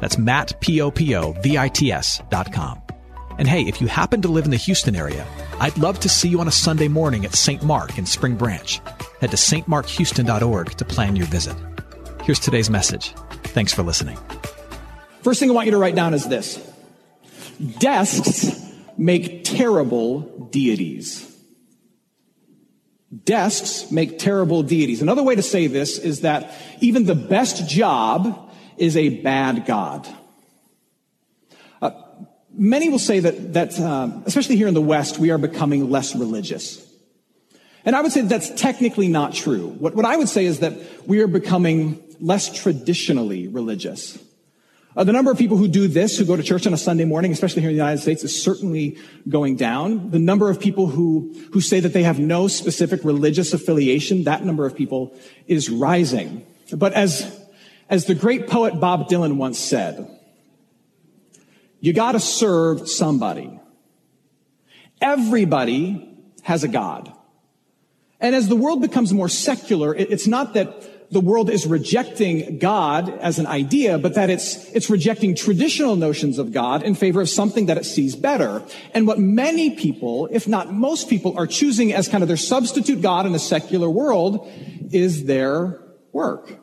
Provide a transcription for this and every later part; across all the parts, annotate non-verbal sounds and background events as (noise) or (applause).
That's Matt, P-O-P-O-V-I-T-S dot com. And hey, if you happen to live in the Houston area, I'd love to see you on a Sunday morning at St. Mark in Spring Branch. Head to stmarkhouston.org to plan your visit. Here's today's message. Thanks for listening. First thing I want you to write down is this. Desks make terrible deities. Desks make terrible deities. Another way to say this is that even the best job is a bad God. Uh, many will say that, that uh, especially here in the West, we are becoming less religious. And I would say that that's technically not true. What, what I would say is that we are becoming less traditionally religious. Uh, the number of people who do this, who go to church on a Sunday morning, especially here in the United States, is certainly going down. The number of people who, who say that they have no specific religious affiliation, that number of people is rising. But as as the great poet Bob Dylan once said, you gotta serve somebody. Everybody has a God. And as the world becomes more secular, it's not that the world is rejecting God as an idea, but that it's, it's rejecting traditional notions of God in favor of something that it sees better. And what many people, if not most people, are choosing as kind of their substitute God in a secular world is their work.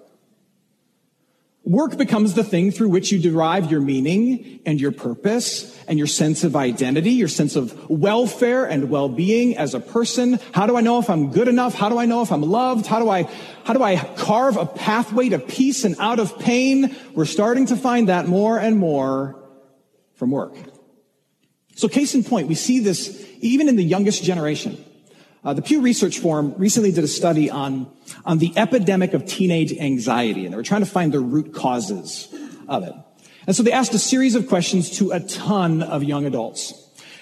Work becomes the thing through which you derive your meaning and your purpose and your sense of identity, your sense of welfare and well-being as a person. How do I know if I'm good enough? How do I know if I'm loved? How do I, how do I carve a pathway to peace and out of pain? We're starting to find that more and more from work. So case in point, we see this even in the youngest generation. Uh, the Pew Research Forum recently did a study on, on the epidemic of teenage anxiety, and they were trying to find the root causes of it. And so they asked a series of questions to a ton of young adults.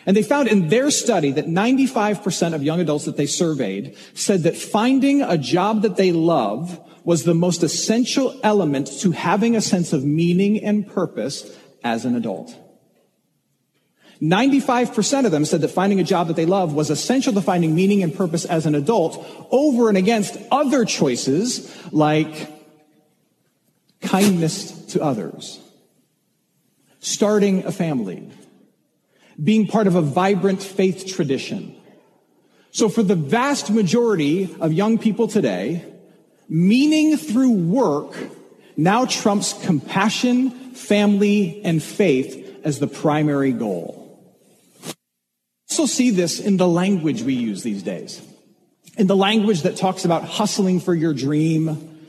And they found in their study that 95% of young adults that they surveyed said that finding a job that they love was the most essential element to having a sense of meaning and purpose as an adult. 95% of them said that finding a job that they love was essential to finding meaning and purpose as an adult over and against other choices like kindness to others, starting a family, being part of a vibrant faith tradition. So for the vast majority of young people today, meaning through work now trumps compassion, family, and faith as the primary goal also see this in the language we use these days. In the language that talks about hustling for your dream,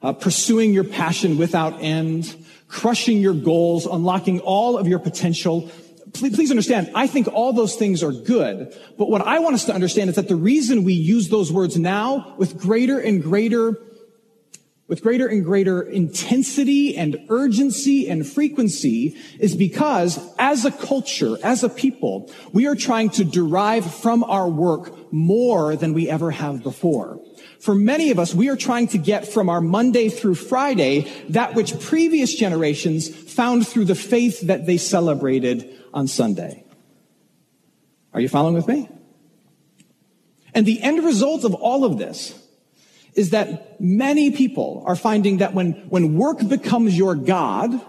uh, pursuing your passion without end, crushing your goals, unlocking all of your potential. Please, please understand, I think all those things are good. But what I want us to understand is that the reason we use those words now with greater and greater with greater and greater intensity and urgency and frequency is because as a culture, as a people, we are trying to derive from our work more than we ever have before. For many of us, we are trying to get from our Monday through Friday that which previous generations found through the faith that they celebrated on Sunday. Are you following with me? And the end result of all of this is that many people are finding that when, when work becomes your God,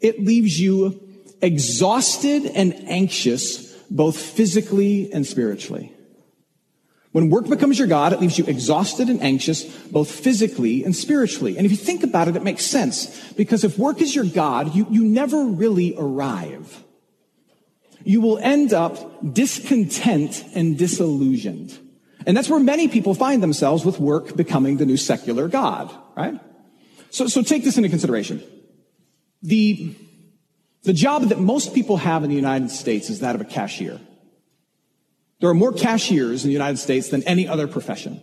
it leaves you exhausted and anxious, both physically and spiritually. When work becomes your God, it leaves you exhausted and anxious, both physically and spiritually. And if you think about it, it makes sense. Because if work is your God, you, you never really arrive. You will end up discontent and disillusioned. And that's where many people find themselves with work becoming the new secular God, right? So, so take this into consideration. The, the job that most people have in the United States is that of a cashier. There are more cashiers in the United States than any other profession.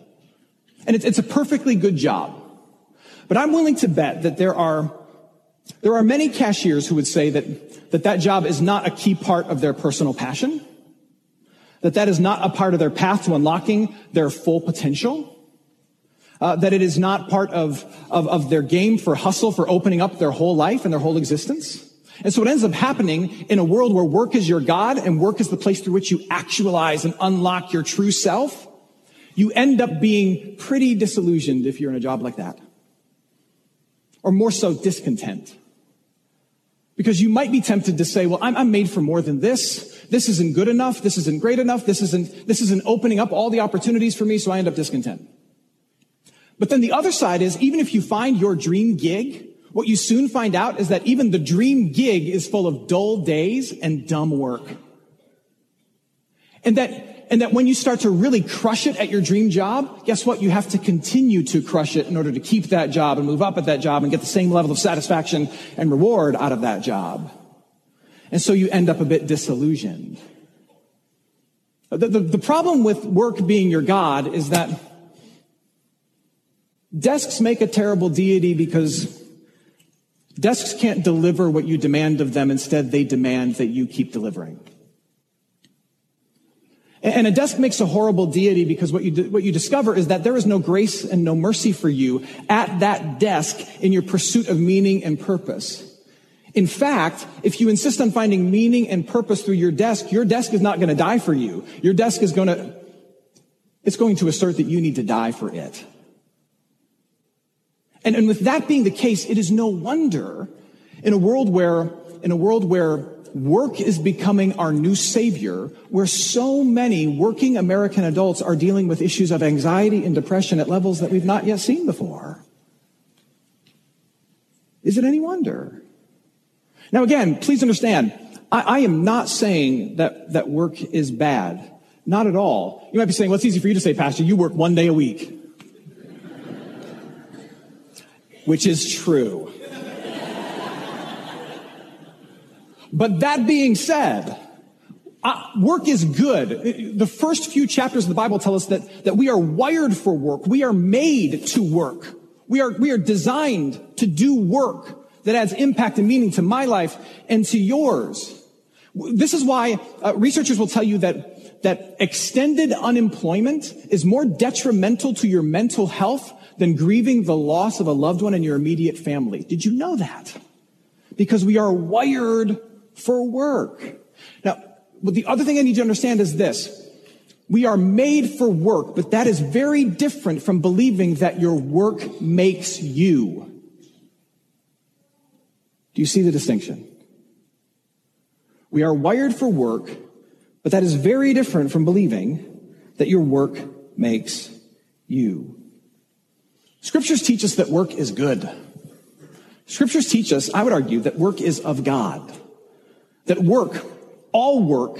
And it's, it's a perfectly good job. But I'm willing to bet that there are There are many cashiers who would say that, that that job is not a key part of their personal passion, that that is not a part of their path to unlocking their full potential, uh, that it is not part of, of, of their game for hustle, for opening up their whole life and their whole existence. And so what ends up happening in a world where work is your God and work is the place through which you actualize and unlock your true self, you end up being pretty disillusioned if you're in a job like that. Or more so, discontent. Because you might be tempted to say, well, I'm, I'm, made for more than this. This isn't good enough. This isn't great enough. This isn't, this isn't opening up all the opportunities for me. So I end up discontent. But then the other side is even if you find your dream gig, what you soon find out is that even the dream gig is full of dull days and dumb work. And that, and that when you start to really crush it at your dream job, guess what? You have to continue to crush it in order to keep that job and move up at that job and get the same level of satisfaction and reward out of that job. And so you end up a bit disillusioned. The, the, the problem with work being your God is that desks make a terrible deity because Desks can't deliver what you demand of them. Instead, they demand that you keep delivering. And a desk makes a horrible deity because what you, what you discover is that there is no grace and no mercy for you at that desk in your pursuit of meaning and purpose. In fact, if you insist on finding meaning and purpose through your desk, your desk is not going to die for you. Your desk is going to, it's going to assert that you need to die for it. And, and with that being the case, it is no wonder in a world where, in a world where work is becoming our new savior, where so many working American adults are dealing with issues of anxiety and depression at levels that we've not yet seen before. Is it any wonder? Now again, please understand, I, I am not saying that, that work is bad. Not at all. You might be saying, well, it's easy for you to say, Pastor, you work one day a week which is true. but that being said, uh, work is good. The first few chapters of the Bible tell us that, that we are wired for work. We are made to work. We are, we are designed to do work that adds impact and meaning to my life and to yours. This is why uh, researchers will tell you that, that extended unemployment is more detrimental to your mental health than grieving the loss of a loved one in your immediate family. Did you know that? Because we are wired for work. Now, the other thing I need you to understand is this. We are made for work, but that is very different from believing that your work makes you. Do you see the distinction? We are wired for work, but that is very different from believing that your work makes you. Scriptures teach us that work is good. Scriptures teach us, I would argue, that work is of God. That work, all work,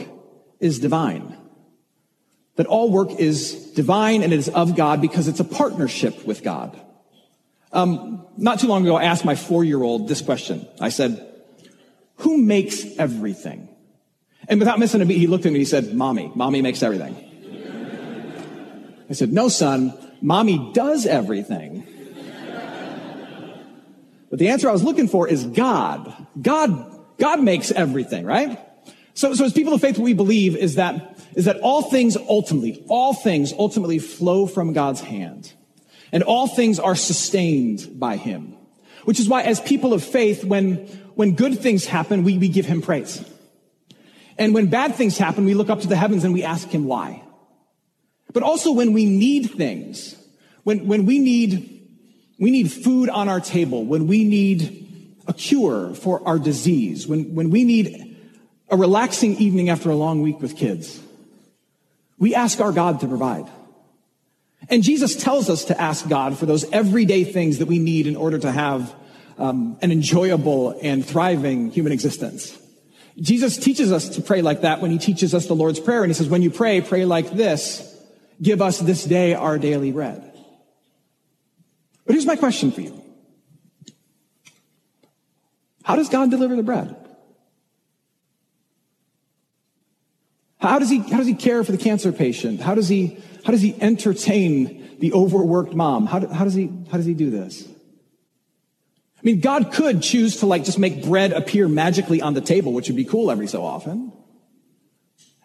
is divine. That all work is divine and it is of God because it's a partnership with God. Um, not too long ago, I asked my four-year-old this question. I said, who makes everything? And without missing a beat, he looked at me and he said, mommy. Mommy makes everything. I said, no, son. Mommy does everything. But the answer I was looking for is God. God, God makes everything, right? So, so as people of faith, what we believe is that, is that all things ultimately, all things ultimately flow from God's hand. And all things are sustained by Him. Which is why as people of faith, when, when good things happen, we, we give Him praise. And when bad things happen, we look up to the heavens and we ask Him why. But also when we need things, when, when we need, we need food on our table, when we need a cure for our disease, when, when we need a relaxing evening after a long week with kids, we ask our God to provide. And Jesus tells us to ask God for those everyday things that we need in order to have um, an enjoyable and thriving human existence. Jesus teaches us to pray like that when he teaches us the Lord's Prayer. And he says, when you pray, pray like this. Give us this day our daily bread. But here's my question for you. How does God deliver the bread? How does he, how does he care for the cancer patient? How does he, how does he entertain the overworked mom? How, how does he, how does he do this? I mean, God could choose to like just make bread appear magically on the table, which would be cool every so often.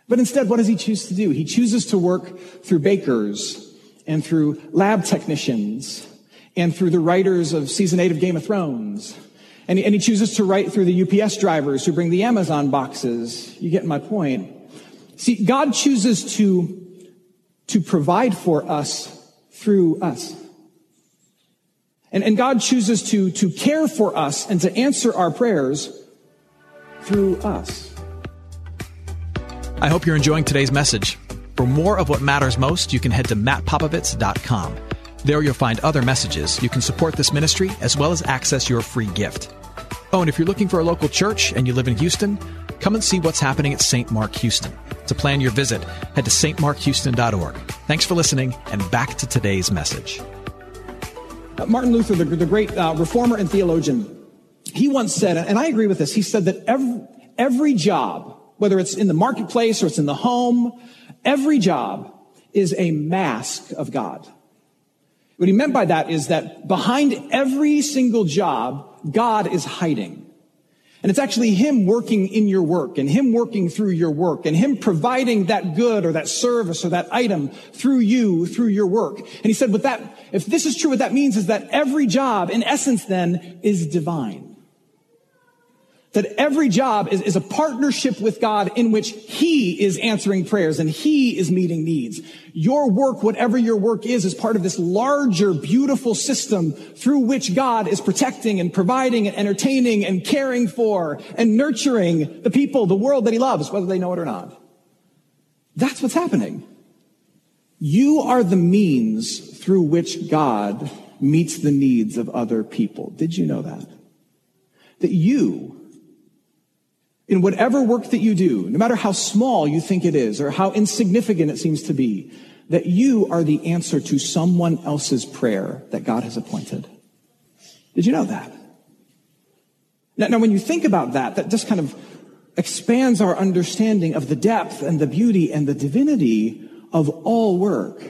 But instead, what does he choose to do? He chooses to work through bakers and through lab technicians and through the writers of season eight of Game of Thrones. And he, and he chooses to write through the UPS drivers who bring the Amazon boxes. You get my point. See, God chooses to, to provide for us through us. And, and God chooses to, to care for us and to answer our prayers through us. I hope you're enjoying today's message. For more of what matters most, you can head to mattpopovits.com. There you'll find other messages. You can support this ministry as well as access your free gift. Oh, and if you're looking for a local church and you live in Houston, come and see what's happening at St. Mark Houston. To plan your visit, head to stmarkhouston.org. Thanks for listening, and back to today's message. Uh, Martin Luther, the, the great uh, reformer and theologian, he once said, and I agree with this, he said that every, every job, whether it's in the marketplace or it's in the home, every job is a mask of God. What he meant by that is that behind every single job, God is hiding. And it's actually Him working in your work and Him working through your work and Him providing that good or that service or that item through you, through your work. And he said, with that, if this is true, what that means is that every job, in essence then, is divine. That every job is, is a partnership with God in which He is answering prayers and He is meeting needs. Your work, whatever your work is, is part of this larger, beautiful system through which God is protecting and providing and entertaining and caring for and nurturing the people, the world that He loves, whether they know it or not. That's what's happening. You are the means through which God meets the needs of other people. Did you know that? That you in whatever work that you do, no matter how small you think it is or how insignificant it seems to be, that you are the answer to someone else's prayer that God has appointed. Did you know that? Now, now when you think about that, that just kind of expands our understanding of the depth and the beauty and the divinity of all work.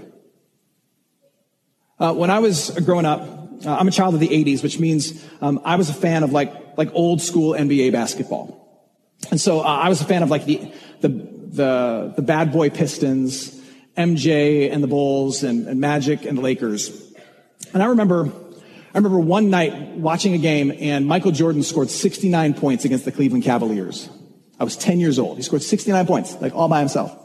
Uh, when I was growing up, uh, I'm a child of the 80s, which means um, I was a fan of like like old school NBA basketball. And so uh, I was a fan of like the, the, the, the bad boy Pistons, MJ and the Bulls and, and Magic and the Lakers. And I remember, I remember one night watching a game and Michael Jordan scored 69 points against the Cleveland Cavaliers. I was 10 years old. He scored 69 points, like all by himself.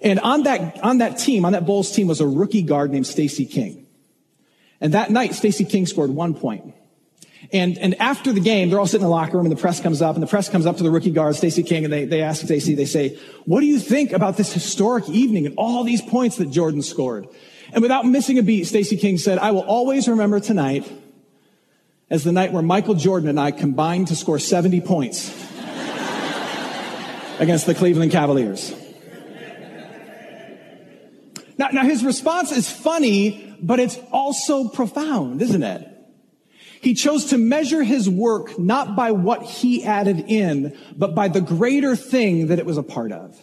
And on that, on that team, on that Bulls team was a rookie guard named Stacy King. And that night, Stacy King scored one point. And, and after the game, they're all sitting in the locker room and the press comes up and the press comes up to the rookie guard, Stacy King, and they, they ask Stacy, they say, what do you think about this historic evening and all these points that Jordan scored? And without missing a beat, Stacy King said, I will always remember tonight as the night where Michael Jordan and I combined to score 70 points (laughs) against the Cleveland Cavaliers. Now, now his response is funny, but it's also profound, isn't it? He chose to measure his work not by what he added in, but by the greater thing that it was a part of.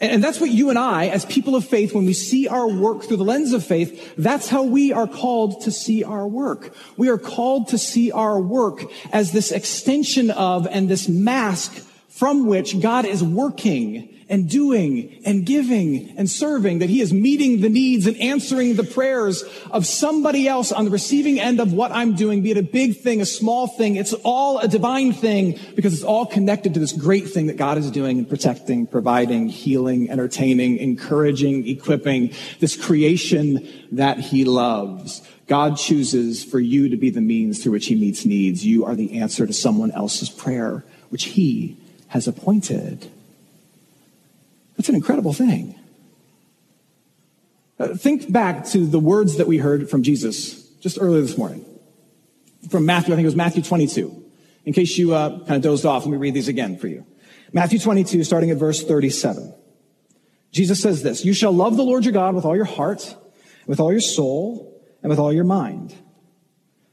And that's what you and I, as people of faith, when we see our work through the lens of faith, that's how we are called to see our work. We are called to see our work as this extension of and this mask from which God is working and doing and giving and serving, that he is meeting the needs and answering the prayers of somebody else on the receiving end of what I'm doing, be it a big thing, a small thing. It's all a divine thing because it's all connected to this great thing that God is doing and protecting, providing, healing, entertaining, encouraging, equipping this creation that he loves. God chooses for you to be the means through which he meets needs. You are the answer to someone else's prayer, which he has appointed. That's an incredible thing. Uh, think back to the words that we heard from Jesus just earlier this morning. From Matthew, I think it was Matthew 22. In case you uh, kind of dozed off, let me read these again for you. Matthew 22, starting at verse 37. Jesus says this, You shall love the Lord your God with all your heart, with all your soul, and with all your mind.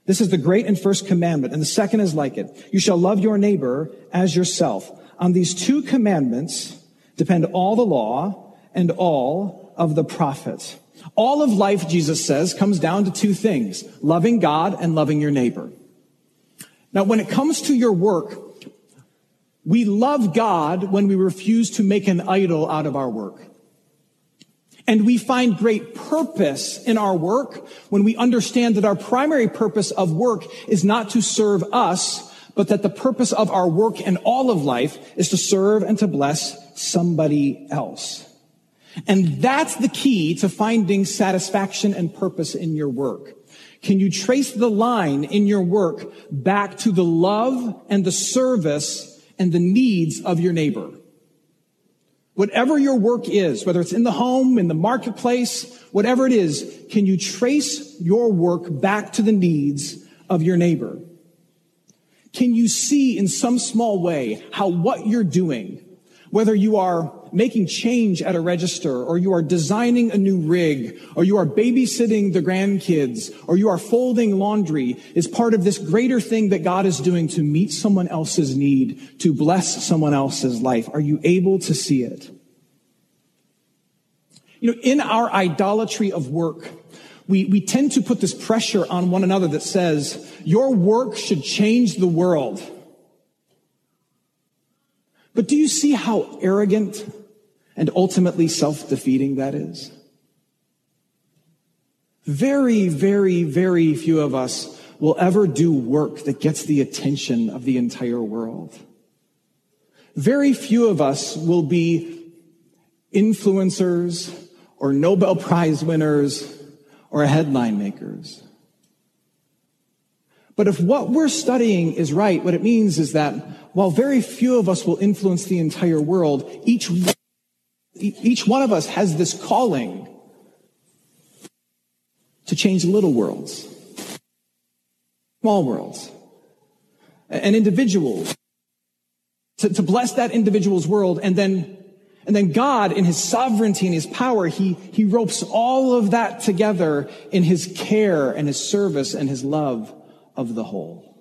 This is the great and first commandment, and the second is like it. You shall love your neighbor as yourself. On these two commandments, depend all the law and all of the prophets. All of life, Jesus says, comes down to two things, loving God and loving your neighbor. Now, when it comes to your work, we love God when we refuse to make an idol out of our work. And we find great purpose in our work when we understand that our primary purpose of work is not to serve us, but that the purpose of our work and all of life is to serve and to bless somebody else. And that's the key to finding satisfaction and purpose in your work. Can you trace the line in your work back to the love and the service and the needs of your neighbor? Whatever your work is, whether it's in the home, in the marketplace, whatever it is, can you trace your work back to the needs of your neighbor? Can you see in some small way how what you're doing, whether you are making change at a register, or you are designing a new rig, or you are babysitting the grandkids, or you are folding laundry, is part of this greater thing that God is doing to meet someone else's need, to bless someone else's life. Are you able to see it? You know, in our idolatry of work, we, we tend to put this pressure on one another that says, your work should change the world. But do you see how arrogant and ultimately self-defeating that is? Very, very, very few of us will ever do work that gets the attention of the entire world. Very few of us will be influencers or Nobel Prize winners or headline makers. But if what we're studying is right, what it means is that while very few of us will influence the entire world, each, each one of us has this calling to change little worlds, small worlds, and individuals, to, to bless that individual's world and then and then God, in his sovereignty and his power, he, he ropes all of that together in his care and his service and his love of the whole.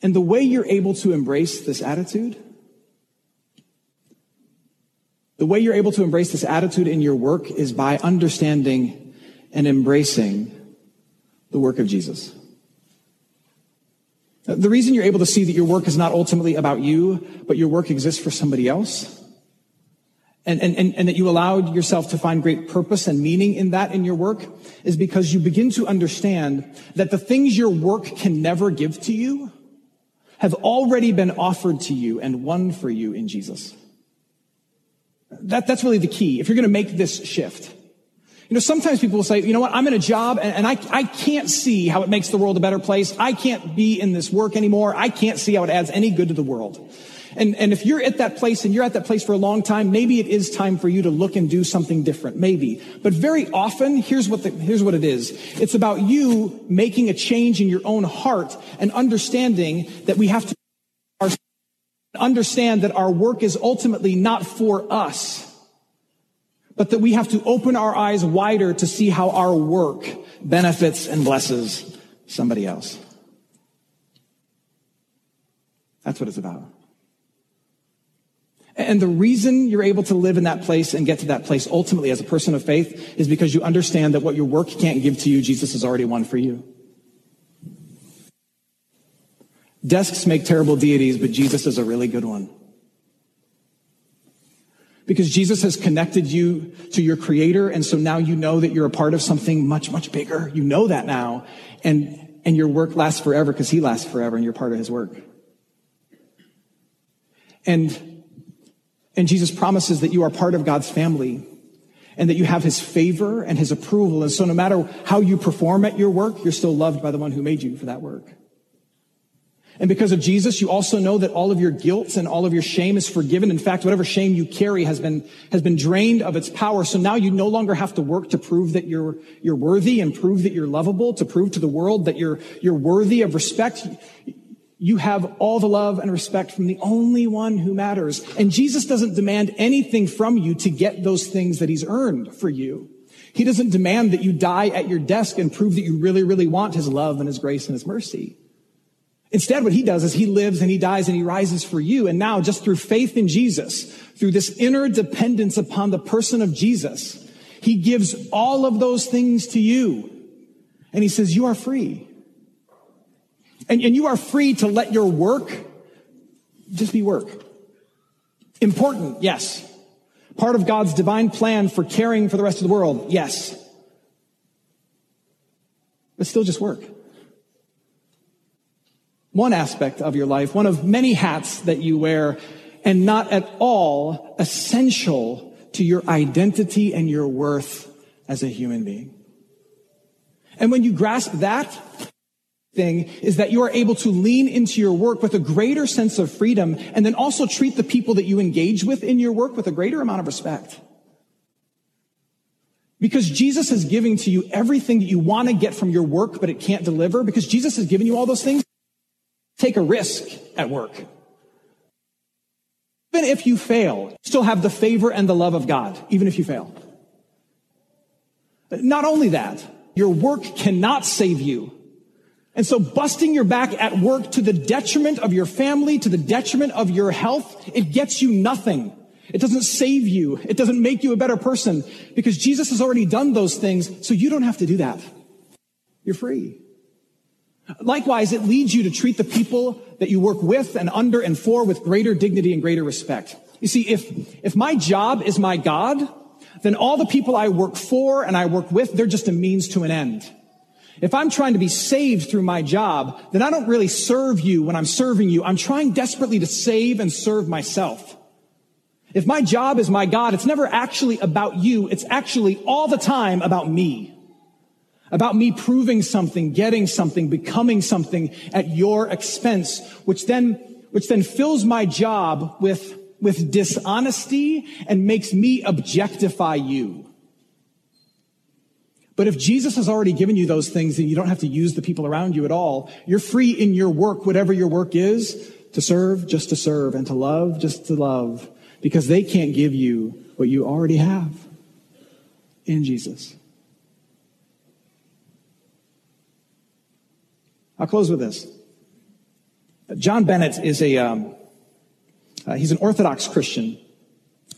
And the way you're able to embrace this attitude, the way you're able to embrace this attitude in your work is by understanding and embracing the work of Jesus. The reason you're able to see that your work is not ultimately about you, but your work exists for somebody else, and, and, and, that you allowed yourself to find great purpose and meaning in that in your work is because you begin to understand that the things your work can never give to you have already been offered to you and won for you in Jesus. That, that's really the key. If you're going to make this shift, you know, sometimes people will say, you know what, I'm in a job and, and, I, I can't see how it makes the world a better place. I can't be in this work anymore. I can't see how it adds any good to the world. And, and if you're at that place and you're at that place for a long time, maybe it is time for you to look and do something different. Maybe. But very often, here's what the, here's what it is. It's about you making a change in your own heart and understanding that we have to understand that our work is ultimately not for us but that we have to open our eyes wider to see how our work benefits and blesses somebody else. That's what it's about. And the reason you're able to live in that place and get to that place ultimately as a person of faith is because you understand that what your work can't give to you, Jesus has already won for you. Desks make terrible deities, but Jesus is a really good one. Because Jesus has connected you to your creator. And so now you know that you're a part of something much, much bigger. You know that now. And, and your work lasts forever because he lasts forever and you're part of his work. And, and Jesus promises that you are part of God's family and that you have his favor and his approval. And so no matter how you perform at your work, you're still loved by the one who made you for that work. And because of Jesus, you also know that all of your guilt and all of your shame is forgiven. In fact, whatever shame you carry has been, has been drained of its power. So now you no longer have to work to prove that you're, you're worthy and prove that you're lovable, to prove to the world that you're, you're worthy of respect. You have all the love and respect from the only one who matters. And Jesus doesn't demand anything from you to get those things that he's earned for you. He doesn't demand that you die at your desk and prove that you really, really want his love and his grace and his mercy. Instead, what he does is he lives and he dies and he rises for you. And now, just through faith in Jesus, through this inner dependence upon the person of Jesus, he gives all of those things to you. And he says, you are free. And, and you are free to let your work just be work. Important, yes. Part of God's divine plan for caring for the rest of the world, yes. But still just work one aspect of your life, one of many hats that you wear, and not at all essential to your identity and your worth as a human being. And when you grasp that thing is that you are able to lean into your work with a greater sense of freedom and then also treat the people that you engage with in your work with a greater amount of respect. Because Jesus is giving to you everything that you want to get from your work, but it can't deliver. Because Jesus has given you all those things. Take a risk at work. Even if you fail, still have the favor and the love of God, even if you fail. Not only that, your work cannot save you. And so busting your back at work to the detriment of your family, to the detriment of your health, it gets you nothing. It doesn't save you. It doesn't make you a better person because Jesus has already done those things. So you don't have to do that. You're free. Likewise, it leads you to treat the people that you work with and under and for with greater dignity and greater respect. You see, if, if my job is my God, then all the people I work for and I work with, they're just a means to an end. If I'm trying to be saved through my job, then I don't really serve you when I'm serving you. I'm trying desperately to save and serve myself. If my job is my God, it's never actually about you. It's actually all the time about me about me proving something, getting something, becoming something at your expense, which then, which then fills my job with, with dishonesty and makes me objectify you. But if Jesus has already given you those things, then you don't have to use the people around you at all. You're free in your work, whatever your work is, to serve just to serve and to love just to love because they can't give you what you already have in Jesus. I'll close with this. John Bennett is a, um, uh, he's an Orthodox Christian.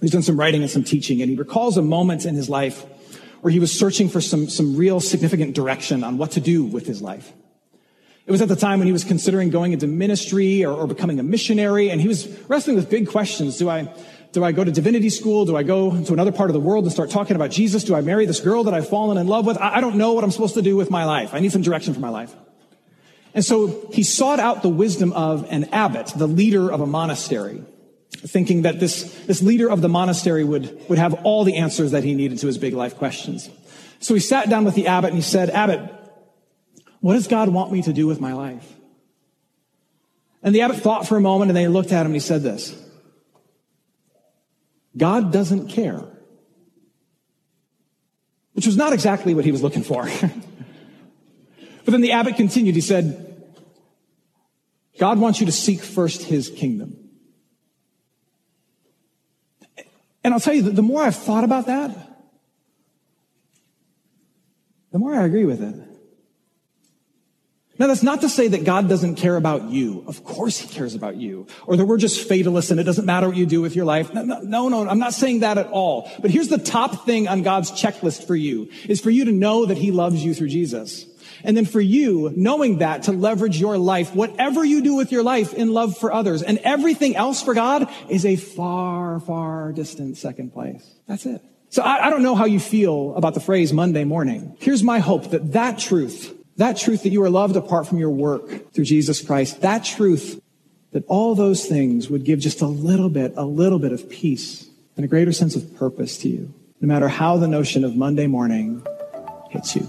He's done some writing and some teaching, and he recalls a moment in his life where he was searching for some, some real significant direction on what to do with his life. It was at the time when he was considering going into ministry or, or becoming a missionary, and he was wrestling with big questions. Do I, do I go to divinity school? Do I go to another part of the world and start talking about Jesus? Do I marry this girl that I've fallen in love with? I, I don't know what I'm supposed to do with my life. I need some direction for my life. And so he sought out the wisdom of an abbot, the leader of a monastery, thinking that this, this leader of the monastery would, would have all the answers that he needed to his big life questions. So he sat down with the abbot and he said, Abbot, what does God want me to do with my life? And the abbot thought for a moment and then he looked at him and he said this God doesn't care. Which was not exactly what he was looking for. (laughs) But then the abbot continued. He said, God wants you to seek first his kingdom. And I'll tell you, that the more I've thought about that, the more I agree with it. Now, that's not to say that God doesn't care about you. Of course he cares about you. Or that we're just fatalists and it doesn't matter what you do with your life. No, no, no, no, I'm not saying that at all. But here's the top thing on God's checklist for you, is for you to know that he loves you through Jesus. And then for you, knowing that to leverage your life, whatever you do with your life in love for others and everything else for God is a far, far distant second place. That's it. So I, I don't know how you feel about the phrase Monday morning. Here's my hope that that truth, that truth that you are loved apart from your work through Jesus Christ, that truth that all those things would give just a little bit, a little bit of peace and a greater sense of purpose to you, no matter how the notion of Monday morning hits you.